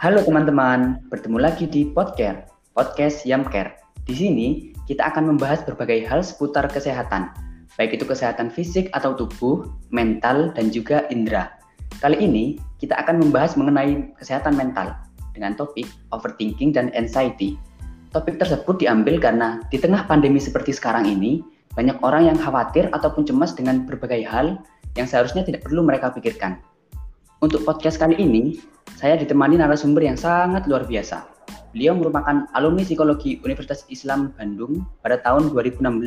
Halo teman-teman, bertemu lagi di Podcast, Podcast Yamcare. Di sini kita akan membahas berbagai hal seputar kesehatan, baik itu kesehatan fisik atau tubuh, mental, dan juga indera. Kali ini kita akan membahas mengenai kesehatan mental dengan topik overthinking dan anxiety. Topik tersebut diambil karena di tengah pandemi seperti sekarang ini, banyak orang yang khawatir ataupun cemas dengan berbagai hal yang seharusnya tidak perlu mereka pikirkan. Untuk podcast kali ini, saya ditemani narasumber yang sangat luar biasa. Beliau merupakan alumni psikologi Universitas Islam Bandung pada tahun 2016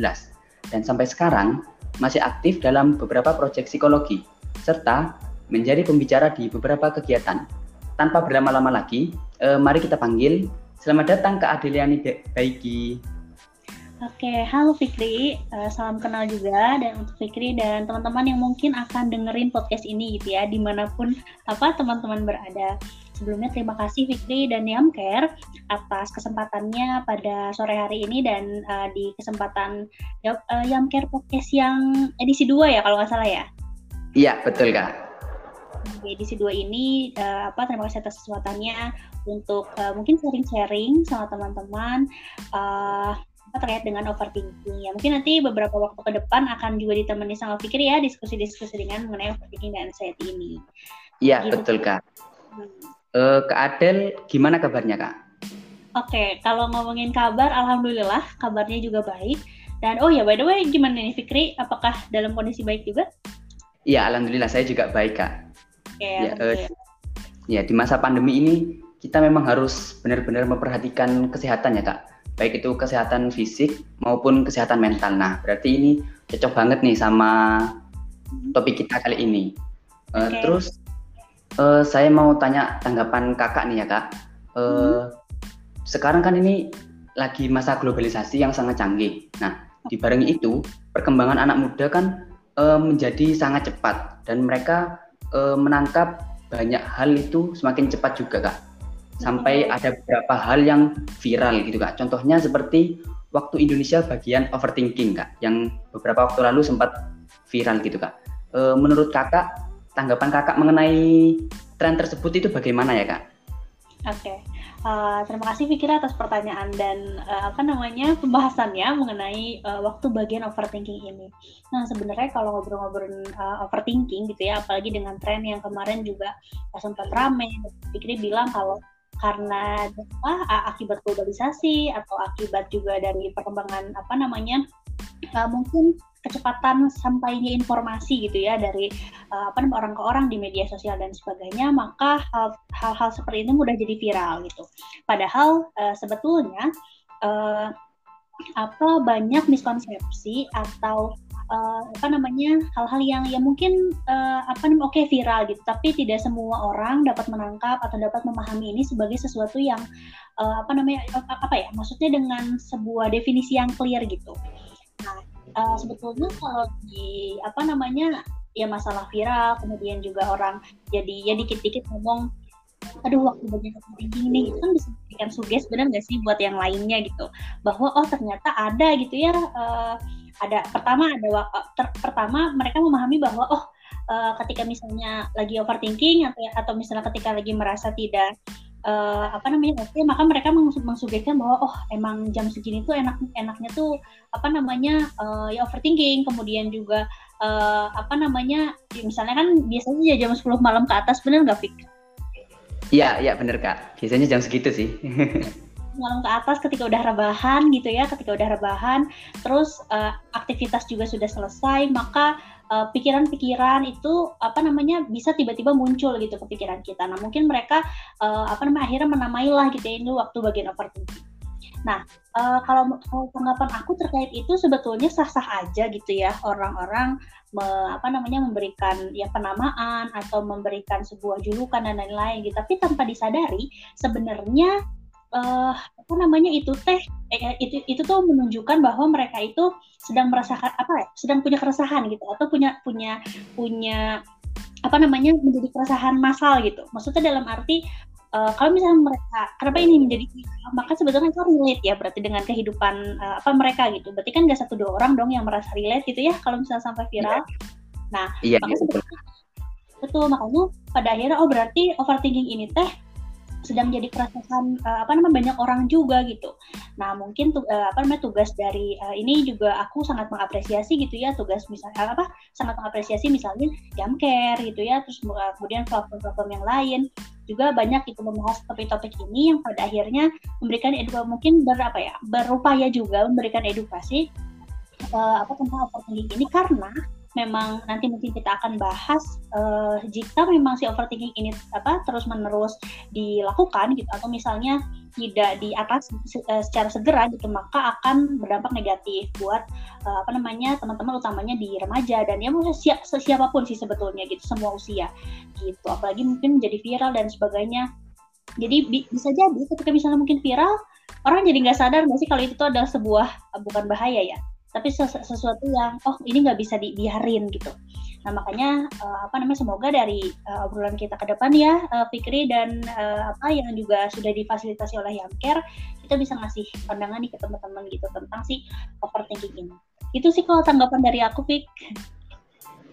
dan sampai sekarang masih aktif dalam beberapa proyek psikologi serta menjadi pembicara di beberapa kegiatan. Tanpa berlama-lama lagi, eh, mari kita panggil. Selamat datang ke Adeliani Baiki. Oke, halo Fikri, uh, salam kenal juga dan untuk Fikri dan teman-teman yang mungkin akan dengerin podcast ini gitu ya, di mana pun apa teman-teman berada. Sebelumnya terima kasih Fikri dan Yamker atas kesempatannya pada sore hari ini dan uh, di kesempatan uh, Yamker podcast yang edisi 2 ya kalau nggak salah ya? Iya, betul Kak. Di edisi 2 ini uh, apa terima kasih atas kesempatannya untuk uh, mungkin sharing-sharing sama teman-teman uh, terkait dengan overthinking ya. Mungkin nanti beberapa waktu ke depan akan juga ditemani sama Fikir ya diskusi-diskusi dengan mengenai overthinking dan anxiety ini. Iya gitu. betul kak. Hmm. Uh, Kak Adel gimana kabarnya kak? Oke, okay, kalau ngomongin kabar, alhamdulillah kabarnya juga baik. Dan oh ya by the way, gimana nih Fikri? Apakah dalam kondisi baik juga? Iya, alhamdulillah saya juga baik kak. Okay, ya, uh, ya di masa pandemi ini kita memang harus benar-benar memperhatikan kesehatan ya kak baik itu kesehatan fisik maupun kesehatan mental. Nah, berarti ini cocok banget nih sama topik kita kali ini. Uh, Terus uh, saya mau tanya tanggapan kakak nih ya kak. Uh, hmm. Sekarang kan ini lagi masa globalisasi yang sangat canggih. Nah, dibarengi itu perkembangan anak muda kan uh, menjadi sangat cepat dan mereka uh, menangkap banyak hal itu semakin cepat juga kak sampai ada beberapa hal yang viral gitu kak. Contohnya seperti waktu Indonesia bagian overthinking kak, yang beberapa waktu lalu sempat viral gitu kak. E, menurut kakak, tanggapan kakak mengenai tren tersebut itu bagaimana ya kak? Oke, okay. uh, terima kasih Fikir atas pertanyaan dan uh, apa namanya pembahasannya mengenai uh, waktu bagian overthinking ini. Nah sebenarnya kalau ngobrol-ngobrol uh, overthinking gitu ya, apalagi dengan tren yang kemarin juga sempat rame, Fikri bilang kalau karena apa akibat globalisasi atau akibat juga dari perkembangan apa namanya uh, mungkin kecepatan sampainya informasi gitu ya dari uh, apa orang ke orang di media sosial dan sebagainya maka hal-hal seperti ini mudah jadi viral gitu. Padahal uh, sebetulnya uh, apa banyak miskonsepsi atau uh, apa namanya hal-hal yang ya mungkin uh, apa namanya oke okay, viral gitu. Tapi tidak semua orang dapat menangkap atau dapat memahami ini sebagai sesuatu yang uh, apa namanya apa ya maksudnya dengan sebuah definisi yang clear gitu. Nah uh, sebetulnya kalau di apa namanya ya masalah viral kemudian juga orang jadi ya dikit-dikit ngomong aduh waktu bagian overthinking nih itu kan bisa memberikan suges benar nggak sih buat yang lainnya gitu. Bahwa oh ternyata ada gitu ya uh, ada pertama ada eh, ter, pertama mereka memahami bahwa oh uh, ketika misalnya lagi overthinking atau atau misalnya ketika lagi merasa tidak uh, apa namanya oke maka mereka mengs mengsugeskan bahwa oh emang jam segini tuh enak enaknya tuh apa namanya uh, ya overthinking kemudian juga uh, apa namanya misalnya kan biasanya jam 10 malam ke atas benar nggak Fik? Iya, iya bener Kak. Biasanya jam segitu sih. malam ke atas ketika udah rebahan gitu ya ketika udah rebahan terus uh, aktivitas juga sudah selesai maka eh, pikiran-pikiran uh, itu apa namanya bisa tiba-tiba muncul gitu ke pikiran kita nah mungkin mereka uh, apa namanya akhirnya menamailah gitu ya ini waktu bagian overthinking Nah, uh, kalau, kalau tanggapan aku terkait itu sebetulnya sah-sah aja gitu ya orang-orang me, apa namanya memberikan ya penamaan atau memberikan sebuah julukan dan lain-lain gitu. Tapi tanpa disadari sebenarnya uh, apa namanya itu teh eh, itu itu tuh menunjukkan bahwa mereka itu sedang merasakan apa ya sedang punya keresahan gitu atau punya punya punya apa namanya menjadi keresahan massal gitu maksudnya dalam arti uh, kalau misalnya mereka kenapa ini menjadi maka sebetulnya itu relate ya berarti dengan kehidupan uh, apa mereka gitu berarti kan gak satu dua orang dong yang merasa relate gitu ya kalau misalnya sampai viral yeah. nah yeah, maka yeah, betul. betul makanya pada akhirnya oh berarti overthinking ini teh sedang jadi keresahan uh, apa namanya banyak orang juga gitu. Nah mungkin tuh uh, apa namanya tugas dari uh, ini juga aku sangat mengapresiasi gitu ya tugas misalnya apa sangat mengapresiasi misalnya jam care gitu ya terus uh, kemudian platform-platform yang lain juga banyak itu membahas topik-topik ini yang pada akhirnya memberikan edukasi mungkin berapa ya berupaya juga memberikan edukasi uh, apa tentang overthinking ini karena memang nanti mungkin kita akan bahas uh, jika memang si overthinking ini apa terus menerus dilakukan gitu atau misalnya tidak di atas uh, secara segera gitu maka akan berdampak negatif buat uh, apa namanya teman-teman utamanya di remaja dan ya mau siap siapa pun sih sebetulnya gitu semua usia gitu. Apalagi mungkin jadi viral dan sebagainya. Jadi bi bisa jadi ketika misalnya mungkin viral orang jadi nggak sadar nggak sih kalau itu tuh adalah sebuah bukan bahaya ya tapi sesuatu yang oh ini nggak bisa dibiarin gitu. Nah makanya uh, apa namanya semoga dari uh, obrolan kita ke depan ya uh, Fikri dan uh, apa yang juga sudah difasilitasi oleh Yamker kita bisa ngasih pandangan nih ke teman-teman gitu tentang si overthinking ini. Itu sih kalau tanggapan dari aku Fik.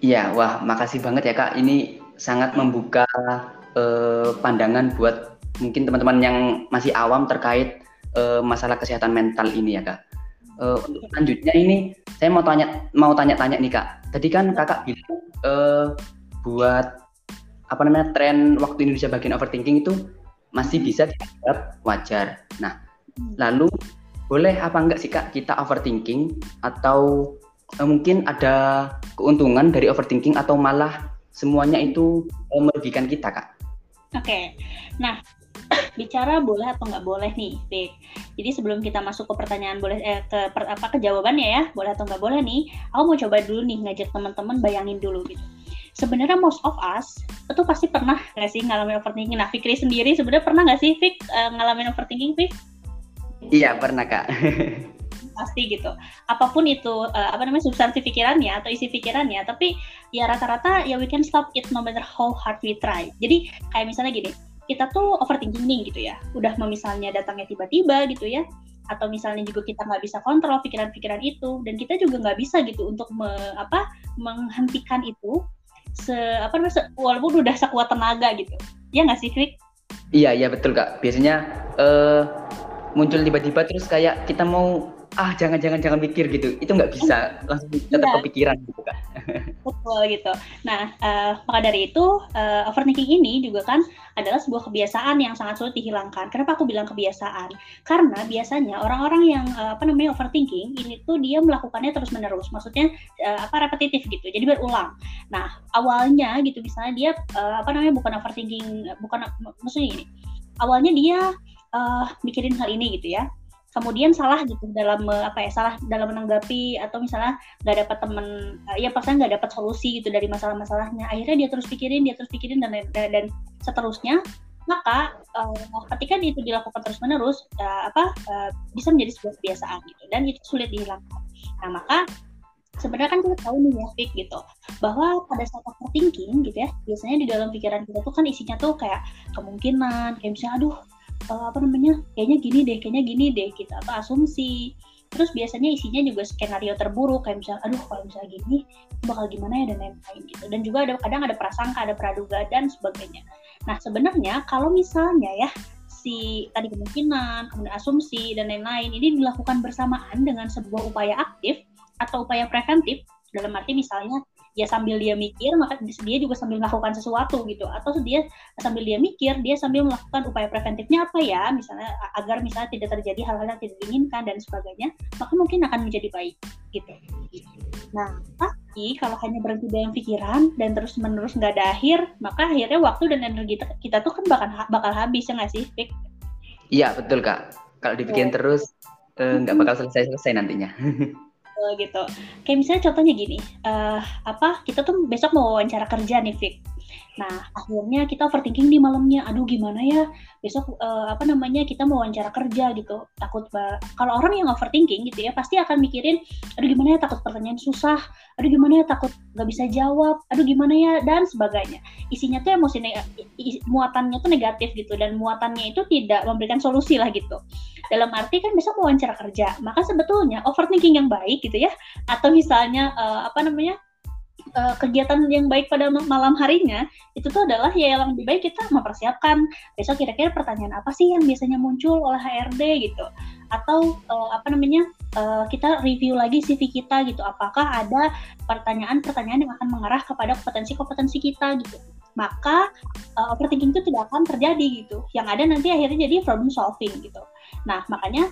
Iya, wah makasih banget ya kak. Ini sangat membuka uh, pandangan buat mungkin teman-teman yang masih awam terkait uh, masalah kesehatan mental ini ya kak uh, untuk selanjutnya ini saya mau tanya mau tanya-tanya nih kak. Tadi kan kakak bilang uh, buat apa namanya tren waktu Indonesia bagian overthinking itu masih bisa dianggap wajar. Nah, lalu boleh apa enggak sih kak kita overthinking atau uh, mungkin ada keuntungan dari overthinking atau malah semuanya itu uh, merugikan kita kak? Oke, okay. nah bicara boleh atau nggak boleh nih, Vic. Jadi sebelum kita masuk ke pertanyaan boleh eh, ke per, apa ke jawabannya ya, boleh atau nggak boleh nih, aku mau coba dulu nih ngajak teman-teman bayangin dulu gitu. Sebenarnya most of us itu pasti pernah nggak sih ngalamin overthinking. Nah, Fikri sendiri sebenarnya pernah nggak sih, Vic, uh, ngalamin overthinking, Vic? Iya, pernah, Kak. pasti gitu. Apa pun itu uh, apa namanya substansi pikirannya atau isi pikirannya, tapi ya rata-rata ya we can stop it no matter how hard we try. Jadi kayak misalnya gini, kita tuh overthinking nih gitu ya. Udah misalnya datangnya tiba-tiba gitu ya atau misalnya juga kita nggak bisa kontrol pikiran-pikiran itu dan kita juga nggak bisa gitu untuk me, apa menghentikan itu se apa namanya walaupun udah sekuat tenaga gitu. Ya nggak sih Krik? Iya iya betul kak. Biasanya uh, muncul tiba-tiba terus kayak kita mau ah jangan jangan jangan mikir gitu. Itu nggak bisa langsung tetap ya. kepikiran gitu kan betul gitu. Nah uh, maka dari itu uh, overthinking ini juga kan adalah sebuah kebiasaan yang sangat sulit dihilangkan. Kenapa aku bilang kebiasaan? Karena biasanya orang-orang yang uh, apa namanya overthinking ini tuh dia melakukannya terus menerus maksudnya uh, apa repetitif gitu. Jadi berulang. Nah awalnya gitu misalnya dia uh, apa namanya bukan overthinking bukan maksudnya ini awalnya dia uh, mikirin hal ini gitu ya kemudian salah gitu dalam apa ya salah dalam menanggapi atau misalnya nggak dapat temen ya pasti nggak dapat solusi gitu dari masalah-masalahnya. Akhirnya dia terus pikirin dia terus pikirin dan dan, dan seterusnya. Maka uh, ketika itu dilakukan terus menerus uh, apa uh, bisa menjadi sebuah kebiasaan gitu dan itu sulit dihilangkan. Nah maka sebenarnya kan kita tahu nih ya Fik gitu bahwa pada saat overthinking gitu ya biasanya di dalam pikiran kita tuh kan isinya tuh kayak kemungkinan kayak misalnya aduh uh, apa namanya kayaknya gini deh kayaknya gini deh kita atau asumsi. Terus biasanya isinya juga skenario terburuk kayak misalnya aduh kalau misalnya gini bakal gimana ya dan lain-lain gitu. Dan juga ada kadang ada prasangka ada praduga dan sebagainya. Nah sebenarnya kalau misalnya ya si tadi kemungkinan kemudian asumsi dan lain-lain ini dilakukan bersamaan dengan sebuah upaya aktif atau upaya preventif dalam arti misalnya ya sambil dia mikir maka dia juga sambil melakukan sesuatu gitu. Atau dia sambil dia mikir dia sambil melakukan upaya preventifnya apa ya? Misalnya agar misalnya tidak terjadi hal-hal yang tidak diinginkan dan sebagainya maka mungkin akan menjadi baik gitu. Nah tapi kalau hanya berhenti dalam pikiran dan terus menerus nggak ada akhir maka akhirnya waktu dan energi kita tuh kan bakal bakal habis ya nggak sih Fik? Iya betul kak. Kalau dibikin ya. terus eh, nggak uh, bakal selesai selesai nantinya gitu. Kayak misalnya contohnya gini, uh, apa kita tuh besok mau wawancara kerja nih, Fik. Nah, akhirnya kita overthinking di malamnya, aduh gimana ya, besok uh, apa namanya kita mau wawancara kerja gitu. Takut kalau orang yang overthinking gitu ya, pasti akan mikirin, aduh gimana ya? Takut pertanyaan susah, aduh gimana ya? Takut nggak bisa jawab, aduh gimana ya? Dan sebagainya. Isinya tuh emosi muatannya tuh negatif gitu. Dan muatannya itu tidak memberikan solusi lah gitu. Dalam arti kan besok mau wawancara kerja. Maka sebetulnya overthinking yang baik gitu ya atau misalnya uh, apa namanya uh, kegiatan yang baik pada malam harinya itu tuh adalah ya yang lebih baik kita mempersiapkan. Besok kira-kira pertanyaan apa sih yang biasanya muncul oleh HRD gitu? Atau uh, apa namanya uh, kita review lagi CV kita gitu. Apakah ada pertanyaan-pertanyaan yang akan mengarah kepada kompetensi-kompetensi kita gitu? Maka uh, overthinking itu tidak akan terjadi gitu. Yang ada nanti akhirnya jadi problem solving gitu. Nah makanya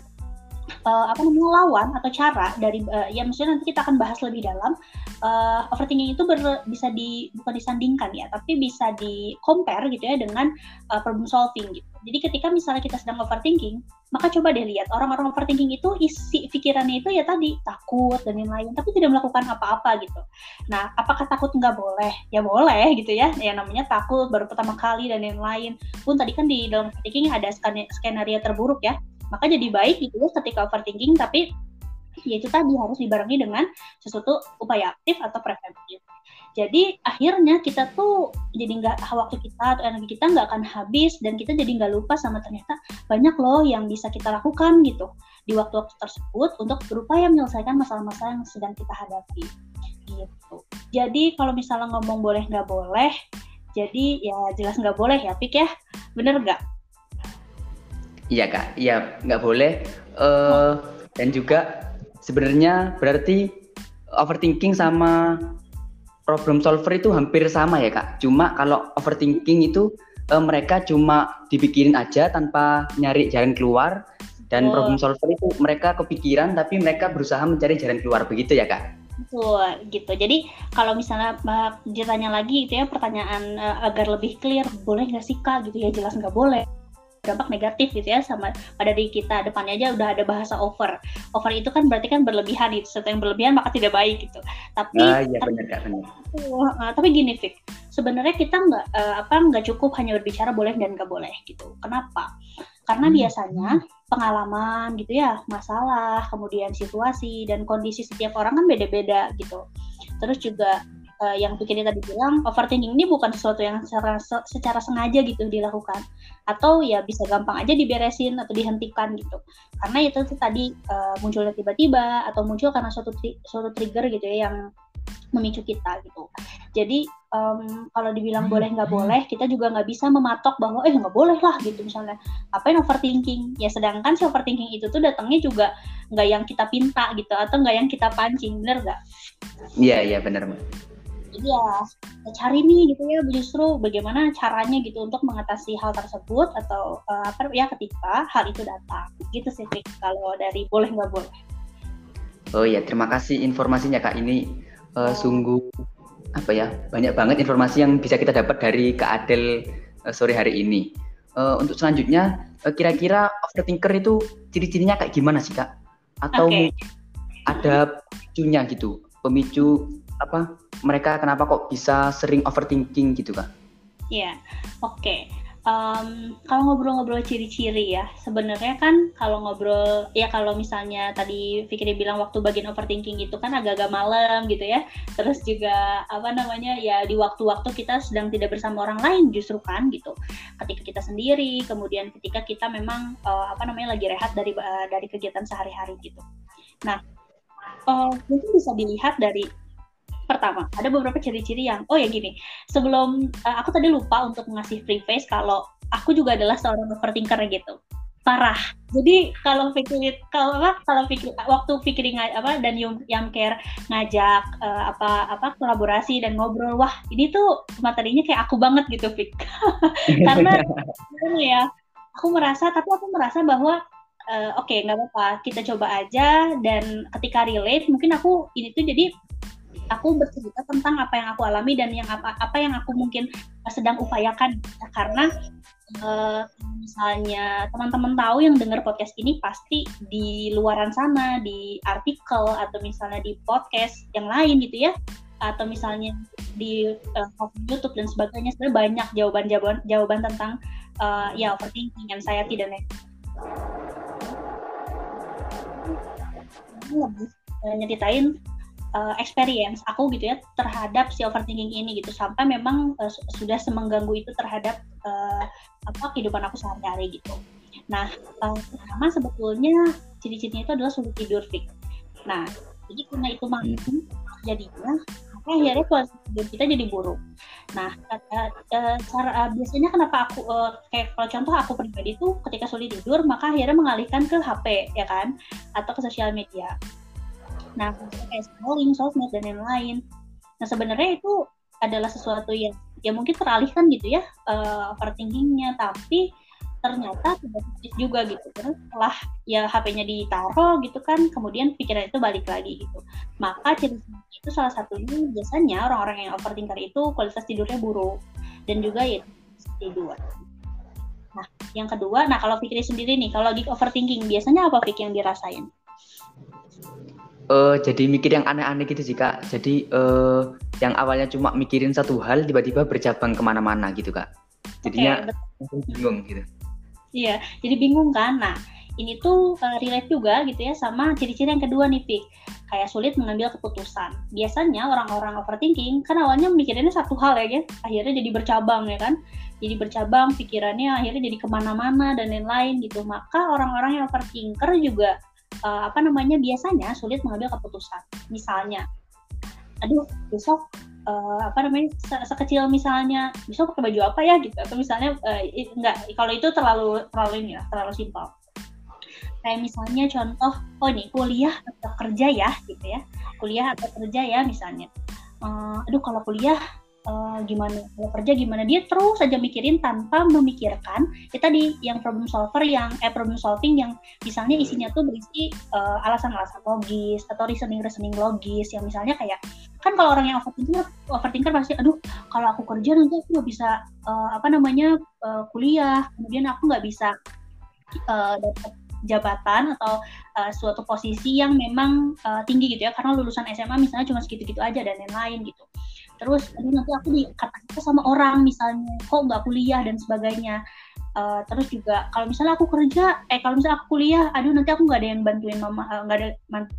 uh, apa namanya lawan atau cara dari uh, ya maksudnya nanti kita akan bahas lebih dalam. Uh, overthinking itu ber, bisa di bukan disandingkan ya tapi bisa di compare gitu ya dengan uh, problem solving gitu. Jadi ketika misalnya kita sedang overthinking maka coba deh lihat orang-orang overthinking itu isi pikirannya itu ya tadi takut dan lain-lain tapi tidak melakukan apa-apa gitu. Nah apakah takut nggak boleh? Ya boleh gitu ya yang namanya takut baru pertama kali dan lain-lain pun tadi kan di dalam overthinking ada skenario terburuk ya maka jadi baik gitu ya ketika overthinking tapi ya itu tadi harus dibarengi dengan sesuatu upaya aktif atau preventif. Jadi akhirnya kita tuh jadi nggak waktu kita atau energi kita nggak akan habis dan kita jadi nggak lupa sama ternyata banyak loh yang bisa kita lakukan gitu di waktu-waktu tersebut untuk berupaya menyelesaikan masalah-masalah yang sedang kita hadapi gitu. Jadi kalau misalnya ngomong boleh nggak boleh, jadi ya jelas nggak boleh ya Pik ya, bener nggak? Iya kak, iya nggak boleh. Uh, dan juga sebenarnya berarti overthinking sama problem solver itu hampir sama ya kak. Cuma kalau overthinking itu uh, mereka cuma dipikirin aja tanpa nyari jalan keluar. Dan oh. problem solver itu mereka kepikiran tapi mereka berusaha mencari jalan keluar begitu ya kak? Betul gitu. Jadi kalau misalnya ditanya lagi itu ya pertanyaan uh, agar lebih clear, boleh nggak sih kak gitu ya jelas nggak boleh dampak negatif gitu ya sama pada diri kita. Depannya aja udah ada bahasa over. Over itu kan berarti kan berlebihan itu sesuatu yang berlebihan maka tidak baik gitu. Tapi ah, iya, benar, benar. Uh, tapi gini Fik. Sebenarnya kita nggak uh, apa nggak cukup hanya berbicara boleh dan nggak boleh gitu. Kenapa? Karena hmm. biasanya pengalaman gitu ya masalah kemudian situasi dan kondisi setiap orang kan beda-beda gitu. Terus juga uh, yang bikin tadi bilang overthinking ini bukan sesuatu yang secara secara sengaja gitu dilakukan. Atau ya bisa gampang aja diberesin atau dihentikan gitu. Karena itu tuh tadi uh, munculnya tiba-tiba atau muncul karena suatu tri suatu trigger gitu ya yang memicu kita gitu. Jadi um, kalau dibilang boleh nggak boleh kita juga nggak bisa mematok bahwa eh nggak boleh lah gitu misalnya. Apa yang overthinking? Ya sedangkan si overthinking itu tuh datangnya juga nggak yang kita pinta gitu atau nggak yang kita pancing bener nggak? Iya iya bener mbak jadi ya kita cari nih gitu ya justru bagaimana caranya gitu untuk mengatasi hal tersebut atau uh, apa ya ketika hal itu datang. Gitu sih kalau dari boleh nggak boleh? Oh ya terima kasih informasinya kak. Ini uh, sungguh apa ya banyak banget informasi yang bisa kita dapat dari kak Adel uh, sore hari ini. Uh, untuk selanjutnya uh, kira-kira overthinker itu ciri-cirinya kayak gimana sih kak? Atau okay. ada pemicunya gitu pemicu apa mereka kenapa kok bisa sering overthinking gitu kak? Iya, yeah. oke. Okay. Um, kalau ngobrol-ngobrol ciri-ciri ya, sebenarnya kan kalau ngobrol ya kalau misalnya tadi Fikri bilang waktu bagian overthinking itu kan agak-agak malam gitu ya. Terus juga apa namanya ya di waktu-waktu kita sedang tidak bersama orang lain justru kan gitu. Ketika kita sendiri, kemudian ketika kita memang uh, apa namanya lagi rehat dari uh, dari kegiatan sehari-hari gitu. Nah, uh, mungkin bisa dilihat dari pertama ada beberapa ciri-ciri yang oh ya gini sebelum uh, aku tadi lupa untuk ngasih free face kalau aku juga adalah seorang overthinker gitu. Parah. Jadi kalau pikir kalau apa kalau pikir waktu pikir apa dan Yum Yam Care ngajak uh, apa apa kolaborasi dan ngobrol wah ini tuh materinya kayak aku banget gitu Fik. Karena ya aku merasa tapi aku merasa bahwa uh, oke okay, nggak apa-apa kita coba aja dan ketika relate mungkin aku ini tuh jadi aku bercerita tentang apa yang aku alami dan yang apa apa yang aku mungkin sedang upayakan. Karena uh, misalnya teman-teman tahu yang dengar podcast ini pasti di luaran sana di artikel atau misalnya di podcast yang lain gitu ya atau misalnya di uh, YouTube dan sebagainya sebenarnya banyak jawaban-jawaban jawaban tentang uh, ya overthinking yang saya tidak lebih nyeritain uh, experience aku gitu ya terhadap si overthinking ini gitu sampai memang uh, sudah semengganggu itu terhadap uh, apa kehidupan aku sehari-hari gitu. Nah, uh, pertama sebetulnya ciri-cirinya itu adalah sulit tidur fix. Nah, jadi karena itu malam jadinya maka akhirnya kualitas tidur kita jadi buruk. Nah, uh, uh, cara uh, biasanya kenapa aku uh, kayak kalau contoh aku pribadi tuh ketika sulit tidur maka akhirnya mengalihkan ke HP ya kan atau ke sosial media. Nah, kayak scrolling, sosmed dan lain-lain. Nah, sebenarnya itu adalah sesuatu yang ya mungkin teralihkan gitu ya uh, overthinkingnya, tapi ternyata tidak positif juga gitu. Terus setelah ya HP-nya ditaruh gitu kan kemudian pikiran itu balik lagi gitu. Maka ciri itu salah satunya biasanya orang-orang yang overthinker itu kualitas tidurnya buruk. Dan juga ya tidur nah yang kedua nah kalau pikir sendiri nih kalau lagi overthinking biasanya apa pikir yang dirasain uh, jadi mikir yang aneh-aneh gitu sih kak jadi uh, yang awalnya cuma mikirin satu hal tiba-tiba bercabang ke mana-mana gitu kak jadinya okay, bingung gitu Iya, jadi bingung kan. Nah, ini tuh uh, relate juga gitu ya sama ciri-ciri yang kedua nih, Pik. Kayak sulit mengambil keputusan. Biasanya orang-orang overthinking kan awalnya mikirinnya satu hal ya, kan? akhirnya jadi bercabang ya kan. Jadi bercabang pikirannya akhirnya jadi ke mana-mana dan lain-lain gitu. Maka orang-orang yang overthinker juga uh, apa namanya biasanya sulit mengambil keputusan. Misalnya, aduh besok uh, apa namanya se sekecil misalnya bisa pakai baju apa ya? gitu. Atau misalnya uh, enggak kalau itu terlalu terlalu ini ya terlalu simpel. Kayak misalnya contoh oh ini kuliah atau kerja ya gitu ya. Kuliah atau kerja ya misalnya. Uh, aduh kalau kuliah uh, gimana kalau kerja gimana. Dia terus saja mikirin tanpa memikirkan kita di yang problem solver yang eh problem solving yang misalnya isinya tuh berisi alasan-alasan uh, logis atau reasoning reasoning logis yang misalnya kayak kan kalau orang yang overthinker overthinker pasti aduh kalau aku kerja nanti aku nggak bisa uh, apa namanya uh, kuliah kemudian aku nggak bisa uh, dapat jabatan atau uh, suatu posisi yang memang uh, tinggi gitu ya. Karena lulusan SMA misalnya cuma segitu-gitu aja dan lain-lain gitu terus aduh nanti aku dikatakan sama orang misalnya kok nggak kuliah dan sebagainya uh, terus juga kalau misalnya aku kerja eh kalau misalnya aku kuliah aduh nanti aku nggak ada yang bantuin mama nggak uh, ada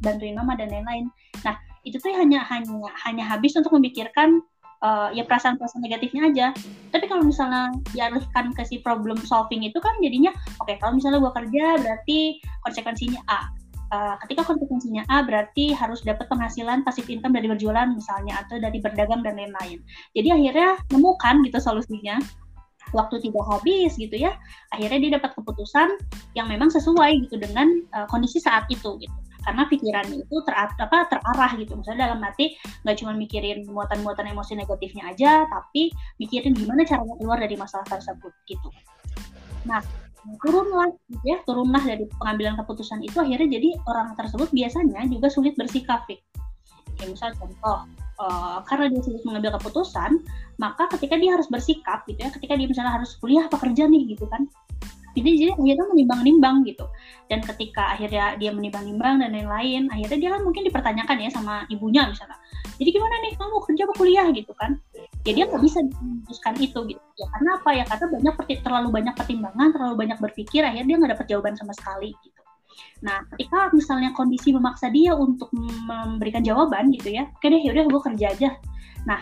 bantuin mama dan lain-lain nah itu tuh hanya hanya hanya habis untuk memikirkan uh, ya perasaan-perasaan negatifnya aja. Tapi kalau misalnya dialihkan ke si problem solving itu kan jadinya oke okay, kalau misalnya gua kerja berarti konsekuensinya A. Uh, ketika konsekuensinya A berarti harus dapat penghasilan pasif income dari berjualan misalnya atau dari berdagang dan lain-lain. Jadi akhirnya nemukan gitu solusinya. Waktu tidak habis gitu ya akhirnya dia dapat keputusan yang memang sesuai gitu dengan uh, kondisi saat itu gitu. Karena pikirannya itu ter apa terarah gitu. Misalnya dalam hati nggak cuma mikirin muatan-muatan emosi negatifnya aja tapi mikirin gimana caranya keluar dari masalah tersebut gitu. Nah turunlah ya turunlah dari pengambilan keputusan itu akhirnya jadi orang tersebut biasanya juga sulit bersikap kayak misal contoh uh, karena dia sulit mengambil keputusan maka ketika dia harus bersikap gitu ya ketika dia misalnya harus kuliah apa kerja nih gitu kan jadi jadi akhirnya menimbang-nimbang gitu. Dan ketika akhirnya dia menimbang-nimbang dan lain-lain akhirnya dia kan mungkin dipertanyakan ya sama ibunya misalnya jadi gimana nih? Kamu kerja apa kuliah? gitu kan ya dia nggak bisa memutuskan itu gitu. Ya karena apa? Ya karena banyak terlalu banyak pertimbangan terlalu banyak berpikir akhirnya dia nggak dapat jawaban sama sekali gitu. Nah ketika misalnya kondisi memaksa dia untuk memberikan jawaban gitu ya oke deh yaudah gue kerja aja. Nah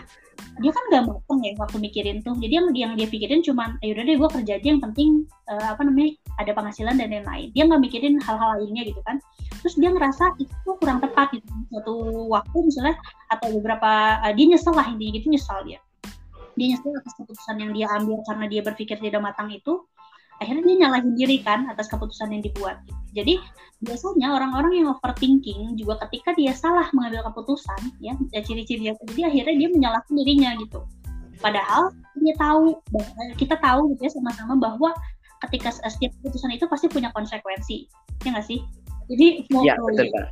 dia kan gak mateng ya waktu mikirin tuh. Jadi yang, yang dia pikirin cuma ya udah deh gue kerja aja yang penting uh, apa namanya ada penghasilan dan lain-lain. Dia nggak mikirin hal-hal lainnya gitu kan. Terus dia ngerasa itu kurang tepat gitu. Suatu waktu misalnya atau beberapa uh, dia nyesel lah intinya gitu nyesal dia dia nyesel atas keputusan yang dia ambil karena dia berpikir tidak matang itu akhirnya dia nyalahin diri kan atas keputusan yang dibuat. Jadi biasanya orang-orang yang overthinking juga ketika dia salah mengambil keputusan, ya, ya ciri-ciri jadi akhirnya dia menyalahkan dirinya gitu. Padahal dia tahu, kita tahu gitu ya sama-sama bahwa ketika setiap keputusan itu pasti punya konsekuensi, ya nggak sih? Jadi mau ya, betul,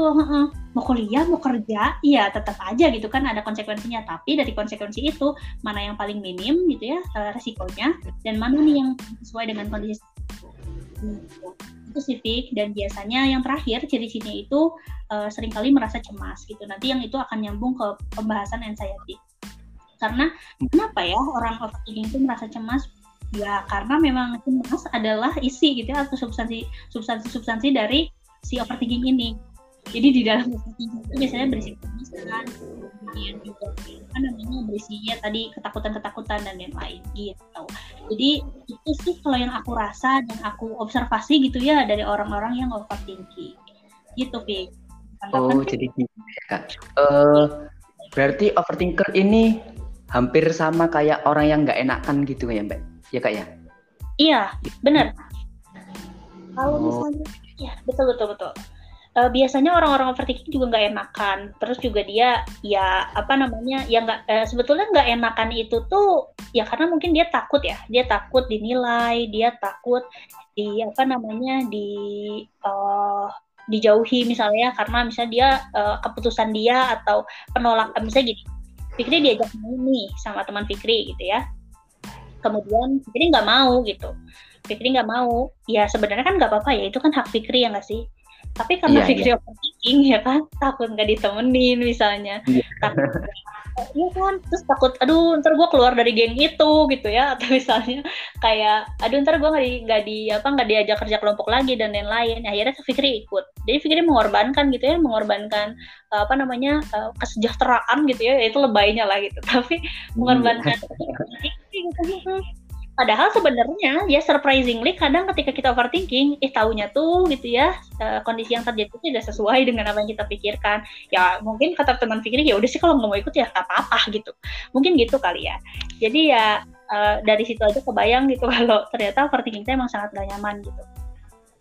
uh, mau kuliah mau kerja iya tetap aja gitu kan ada konsekuensinya. Tapi dari konsekuensi itu mana yang paling minim gitu ya uh, resikonya dan mana nih yang sesuai dengan kondisi sih dan biasanya yang terakhir ciri-cirinya itu uh, sering kali merasa cemas gitu. Nanti yang itu akan nyambung ke pembahasan anxiety. Karena kenapa ya orang overthinking itu merasa cemas? Ya karena memang cemas adalah isi gitu ya atau substansi substansi substansi dari si overthinking ini jadi di dalam itu biasanya berisi kemiskinan kemudian juga apa namanya berisinya tadi ketakutan-ketakutan dan lain-lain gitu jadi itu sih kalau yang aku rasa dan aku observasi gitu ya dari orang-orang yang overthinking gitu Fik oh jadi gitu ya uh, Berarti overthinker ini hampir sama kayak orang yang nggak enakan gitu ya Mbak? Ya kak ya? Iya, benar. Kalau oh. misalnya, ya betul betul betul. Uh, biasanya orang-orang overthinking juga nggak enakan. Terus juga dia ya apa namanya ya nggak uh, sebetulnya nggak enakan itu tuh ya karena mungkin dia takut ya. Dia takut dinilai, dia takut di apa namanya di uh, dijauhi misalnya. Karena misalnya dia uh, keputusan dia atau penolakan misalnya gini. Fikri diajak main sama teman Fikri gitu ya. Kemudian Fikri nggak mau gitu. Fikri nggak mau. Ya sebenarnya kan nggak apa-apa ya itu kan hak Fikri ya nggak sih tapi karena iya, Fikri iya. overthinking ya kan takut nggak ditemenin misalnya iya. takut Iya kan, terus takut, aduh ntar gue keluar dari geng itu gitu ya, atau misalnya kayak, aduh ntar gue nggak di, gak di apa nggak diajak kerja kelompok lagi dan lain-lain. Akhirnya Fikri ikut. Jadi Fikri mengorbankan gitu ya, mengorbankan apa namanya kesejahteraan gitu ya, itu lebaynya lah gitu. Tapi mengorbankan gitu. Padahal sebenarnya ya surprisingly kadang ketika kita overthinking, eh taunya tuh gitu ya uh, kondisi yang terjadi itu tidak sesuai dengan apa yang kita pikirkan. Ya mungkin kata teman pikir ya udah sih kalau nggak mau ikut ya apa-apa gitu. Mungkin gitu kali ya. Jadi ya uh, dari situ aja kebayang gitu kalau ternyata overthinking itu emang sangat gak nyaman gitu.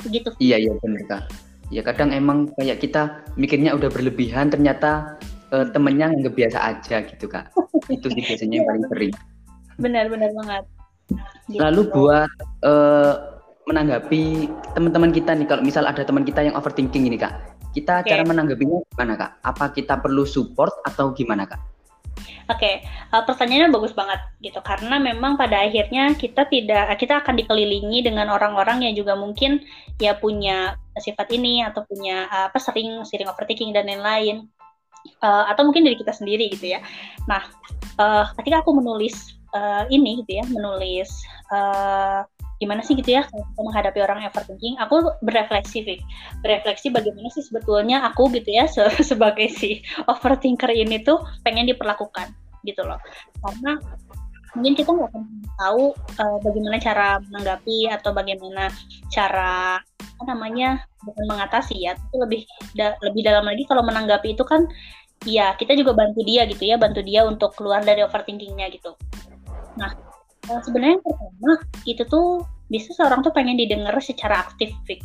Begitu. Iya iya benar kak. Ya kadang emang kayak kita mikirnya udah berlebihan ternyata uh, temennya nggak biasa aja gitu kak. itu sih biasanya yang paling sering. Benar benar banget. Gitu. Lalu buat uh, menanggapi teman-teman kita nih, kalau misal ada teman kita yang overthinking ini kak, kita okay. cara menanggapinya gimana kak? Apa kita perlu support atau gimana kak? Oke, okay. uh, eh, pertanyaannya bagus banget gitu karena memang pada akhirnya kita tidak kita akan dikelilingi dengan orang-orang yang juga mungkin ya punya sifat ini atau punya uh, apa sering sering overthinking dan lain-lain uh, atau mungkin dari kita sendiri gitu ya. Nah, uh, ketika aku menulis uh, ini gitu ya menulis uh, gimana sih gitu ya kalau menghadapi orang overthinking aku berefleksi Vic. berefleksi bagaimana sih sebetulnya aku gitu ya se sebagai si overthinker ini tuh pengen diperlakukan gitu loh. Karena mungkin kita nggak akan tahu uh, bagaimana cara menanggapi atau bagaimana cara apa namanya bukan mengatasi ya. Tapi lebih da lebih dalam lagi kalau menanggapi itu kan ya kita juga bantu dia gitu ya bantu dia untuk keluar dari overthinkingnya gitu Nah, eh, sebenarnya yang pertama itu tuh bisa seorang tuh pengen didengar secara aktif, Vic.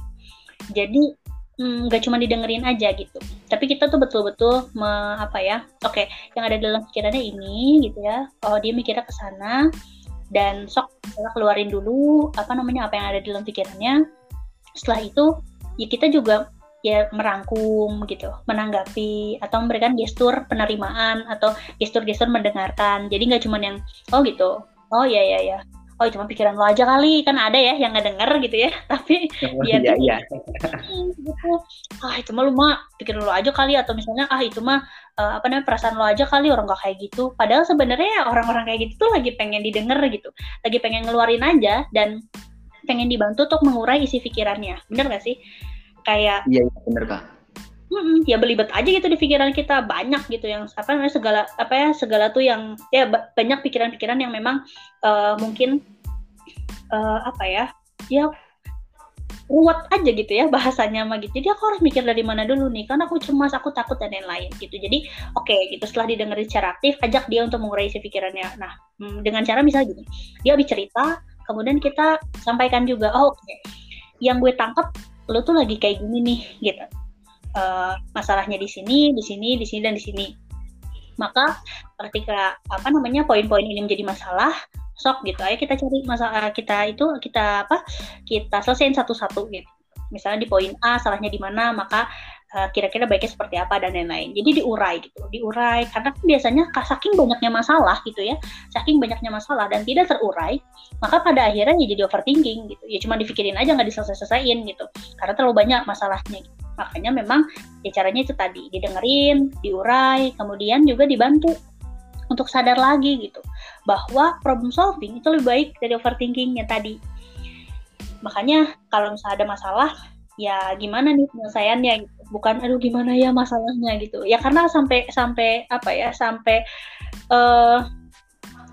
Jadi hmm, nggak mm, cuma didengerin aja gitu, tapi kita tuh betul-betul apa ya? Oke, okay, yang ada dalam pikirannya ini gitu ya. Oh dia mikirnya ke sana dan sok keluarin dulu apa namanya apa yang ada dalam pikirannya. Setelah itu ya kita juga ya merangkum gitu, menanggapi atau memberikan gestur penerimaan atau gestur-gestur mendengarkan. Jadi nggak cuma yang oh gitu, oh ya ya ya, oh cuma pikiran lo aja kali. Kan ada ya yang nggak denger gitu ya, tapi oh, dia iya, iya. gitu, ah itu mah lu mah pikiran lo aja kali. Atau misalnya ah itu mah uh, apa namanya perasaan lo aja kali. Orang nggak kayak gitu. Padahal sebenarnya orang-orang kayak gitu tuh lagi pengen didengar gitu, lagi pengen ngeluarin aja dan pengen dibantu untuk mengurai isi pikirannya, bener gak sih? Kayak iya, iya bener kak hmm, ya belibet aja gitu di pikiran kita banyak gitu yang apa namanya segala apa ya segala tuh yang ya banyak pikiran-pikiran yang memang uh, mungkin uh, apa ya ya ruwet aja gitu ya bahasanya mah gitu. Jadi aku harus mikir dari mana dulu nih, karena aku cemas, aku takut dan lain-lain gitu. Jadi oke okay, gitu setelah didengerin secara aktif, ajak dia untuk mengurai si pikirannya. Nah hmm, dengan cara misalnya gini, dia habis cerita, kemudian kita sampaikan juga, oh oke, okay. yang gue tangkap lo tuh lagi kayak gini nih gitu. Uh, masalahnya di sini di sini di sini dan di sini. Maka ketika apa namanya poin-poin ini menjadi masalah sok gitu ayo kita cari masalah kita itu kita apa kita selesaiin satu-satu gitu. Misalnya di poin A salahnya di mana maka uh, kira-kira baiknya seperti apa dan lain-lain. Jadi diurai gitu, diurai karena kan biasanya saking banyaknya masalah gitu ya, saking banyaknya masalah dan tidak terurai, maka pada akhirnya ya jadi overthinking gitu. Ya cuma dipikirin aja nggak diselesai-selesaiin gitu, karena terlalu banyak masalahnya. Gitu. Makanya memang ya caranya itu tadi didengerin, diurai, kemudian juga dibantu untuk sadar lagi gitu bahwa problem solving itu lebih baik dari overthinkingnya tadi makanya kalau misalnya ada masalah ya gimana nih penyelesaiannya gitu. Bukan aduh gimana ya masalahnya? gitu. Ya karena sampai sampai apa ya sampai uh,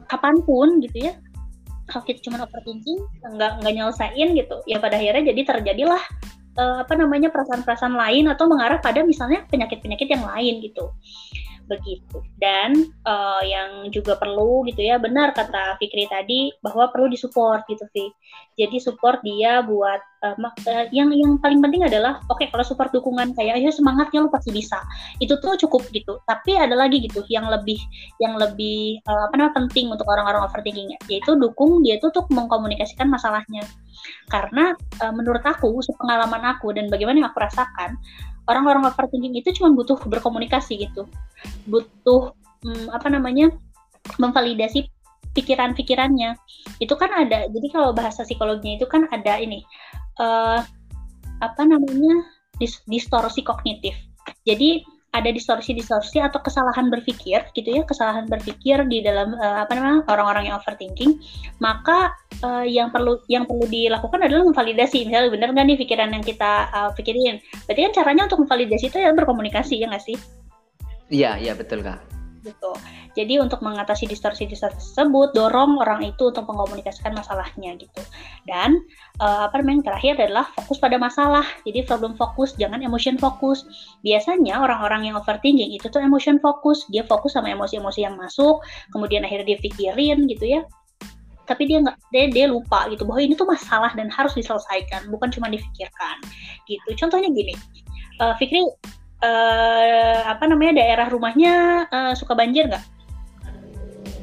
kapan pun gitu ya kalau kita cuma overthinking nggak nggak nyelesain gitu ya pada akhirnya jadi terjadilah uh, apa namanya perasaan-perasaan lain atau mengarah pada misalnya penyakit-penyakit yang lain gitu begitu. Dan uh, yang juga perlu gitu ya benar kata Fikri tadi bahwa perlu disupport gitu Fik jadi support dia buat uh, yang yang paling penting adalah oke okay, kalau support dukungan kayak ayo semangatnya lu pasti bisa. Itu tuh cukup gitu. Tapi ada lagi gitu yang lebih yang lebih uh, apa namanya penting untuk orang-orang overthinking yaitu dukung dia tuh untuk mengkomunikasikan masalahnya karena uh, menurut aku sepengalaman aku dan bagaimana yang aku rasakan orang-orang overthinking itu cuma butuh berkomunikasi gitu. Butuh hmm, apa namanya memvalidasi pikiran-pikirannya. Itu kan ada jadi kalau bahasa psikologinya itu kan ada ini uh, apa namanya dis distorsi kognitif. Jadi ada distorsi-distorsi atau kesalahan berpikir gitu ya kesalahan berpikir di dalam uh, apa namanya orang-orang yang overthinking maka uh, yang perlu yang perlu dilakukan adalah memvalidasi. Misalnya benar nggak nih pikiran yang kita uh, pikirin? Berarti kan caranya untuk memvalidasi itu ya berkomunikasi ya nggak sih? Iya iya betul kak. Gitu. Jadi untuk mengatasi distorsi-distorsi tersebut, dorong orang itu untuk mengkomunikasikan masalahnya gitu. Dan uh, apa namanya terakhir adalah fokus pada masalah. Jadi problem fokus, jangan emotion fokus. Biasanya orang-orang yang overthinking itu tuh emotion fokus. Dia fokus sama emosi-emosi yang masuk, kemudian akhirnya dia pikirin gitu ya tapi dia nggak dia, dia lupa gitu bahwa ini tuh masalah dan harus diselesaikan bukan cuma difikirkan gitu contohnya gini uh, Fikri uh, apa namanya daerah rumahnya uh, suka banjir nggak?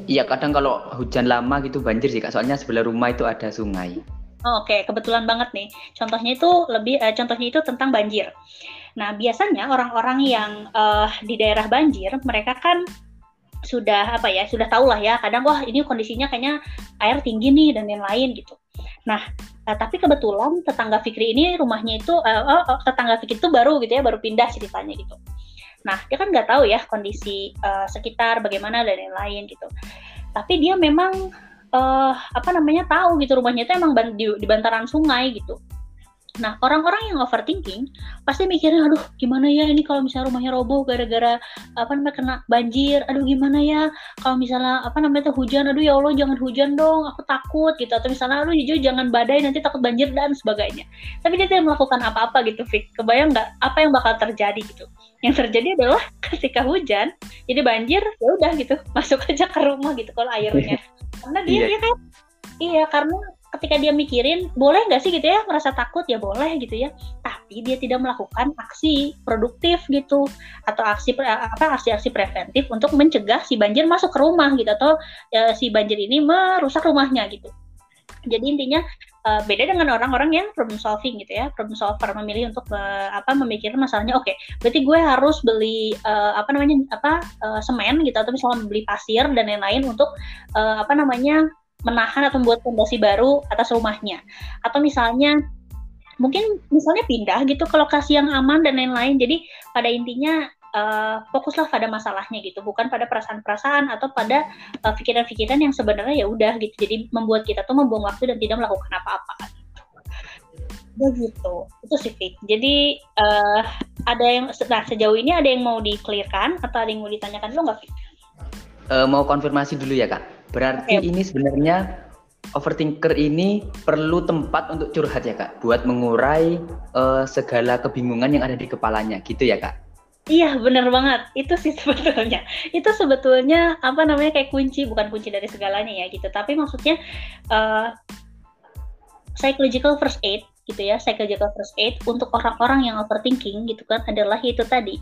Iya kadang kalau hujan lama gitu banjir sih kak soalnya sebelah rumah itu ada sungai. Oh, Oke okay. kebetulan banget nih contohnya itu lebih uh, contohnya itu tentang banjir. Nah biasanya orang-orang yang uh, di daerah banjir mereka kan sudah apa ya sudah tahu lah ya kadang wah ini kondisinya kayaknya air tinggi nih dan lain-lain gitu. Nah Nah, tapi kebetulan tetangga Fikri ini rumahnya itu uh, uh, tetangga Fikri itu baru gitu ya, baru pindah ceritanya gitu. Nah, dia kan nggak tahu ya kondisi uh, sekitar bagaimana dan lain-lain gitu. Tapi dia memang uh, apa namanya tahu gitu rumahnya itu emang di, di bantaran sungai gitu. Nah, orang-orang yang overthinking pasti mikirnya, aduh gimana ya ini kalau misalnya rumahnya roboh gara-gara apa namanya kena banjir, aduh gimana ya kalau misalnya apa namanya tuh hujan, aduh ya Allah jangan hujan dong, aku takut gitu. Atau misalnya, aduh jujur jangan badai nanti takut banjir dan sebagainya. Tapi dia tidak melakukan apa-apa gitu, Fik. Kebayang nggak apa yang bakal terjadi gitu? Yang terjadi adalah ketika hujan, jadi banjir, ya udah gitu, masuk aja ke rumah gitu kalau airnya. Karena dia, iya. dia kan, iya karena ketika dia mikirin boleh nggak sih gitu ya merasa takut ya boleh gitu ya. Tapi dia tidak melakukan aksi produktif gitu atau aksi apa aksi-aksi preventif untuk mencegah si banjir masuk ke rumah gitu atau ya, si banjir ini merusak rumahnya gitu. Jadi intinya uh, beda dengan orang-orang yang problem solving gitu ya problem solver memilih untuk uh, apa memikirkan masalahnya oke okay, berarti gue harus beli uh, apa namanya apa uh, semen gitu atau misalnya beli pasir dan lain-lain untuk uh, apa namanya menahan atau membuat fondasi baru atas rumahnya. Atau misalnya mungkin misalnya pindah gitu ke lokasi yang aman dan lain-lain. Jadi pada intinya uh, fokuslah pada masalahnya gitu, bukan pada perasaan-perasaan atau pada pikiran pikiran-pikiran yang sebenarnya ya udah gitu. Jadi membuat kita tuh membuang waktu dan tidak melakukan apa-apa. Begitu, itu sih Fik. Jadi uh, ada yang, nah sejauh ini ada yang mau dikelirkan atau ada yang mau ditanyakan lo nggak Fik? Uh, mau konfirmasi dulu ya kak. Berarti okay. ini sebenarnya overthinker ini perlu tempat untuk curhat ya kak, buat mengurai uh, segala kebingungan yang ada di kepalanya, gitu ya kak? Iya benar banget, itu sih sebetulnya. Itu sebetulnya apa namanya kayak kunci, bukan kunci dari segalanya ya gitu. Tapi maksudnya uh, psychological first aid gitu ya, psychological first aid untuk orang-orang yang overthinking gitu kan adalah itu tadi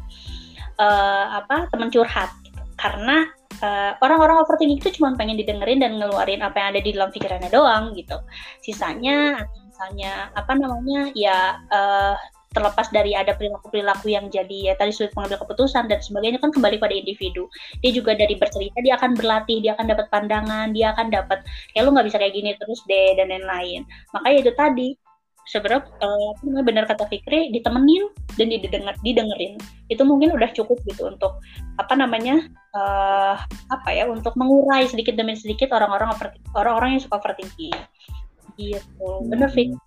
uh, apa teman curhat. Gitu. Karena uh, orang-orang overthinking itu cuma pengen didengerin dan ngeluarin apa yang ada di dalam pikirannya doang gitu. Sisanya misalnya apa namanya ya uh, terlepas dari ada perilaku-perilaku yang jadi ya tadi sulit mengambil keputusan dan sebagainya kan kembali pada individu. Dia juga dari bercerita dia akan berlatih, dia akan dapat pandangan, dia akan dapat kayak lu nggak bisa kayak gini terus deh dan lain-lain. Makanya itu tadi sebenarnya uh, benar kata Fikri ditemenin dan didenger, didengerin itu mungkin udah cukup gitu untuk apa namanya uh, apa ya untuk mengurai sedikit demi sedikit orang-orang orang-orang yang suka overthinking gitu bener Fikri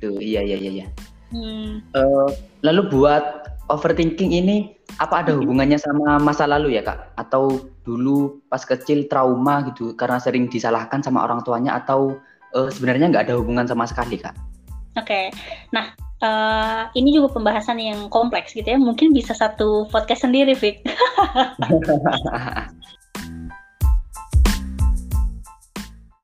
tuh iya iya iya, iya. Hmm. Uh, lalu buat overthinking ini apa ada hubungannya sama masa lalu ya kak? Atau dulu pas kecil trauma gitu karena sering disalahkan sama orang tuanya atau uh, sebenarnya nggak ada hubungan sama sekali kak? Oke, okay. nah uh, ini juga pembahasan yang kompleks gitu ya. Mungkin bisa satu podcast sendiri, Vic.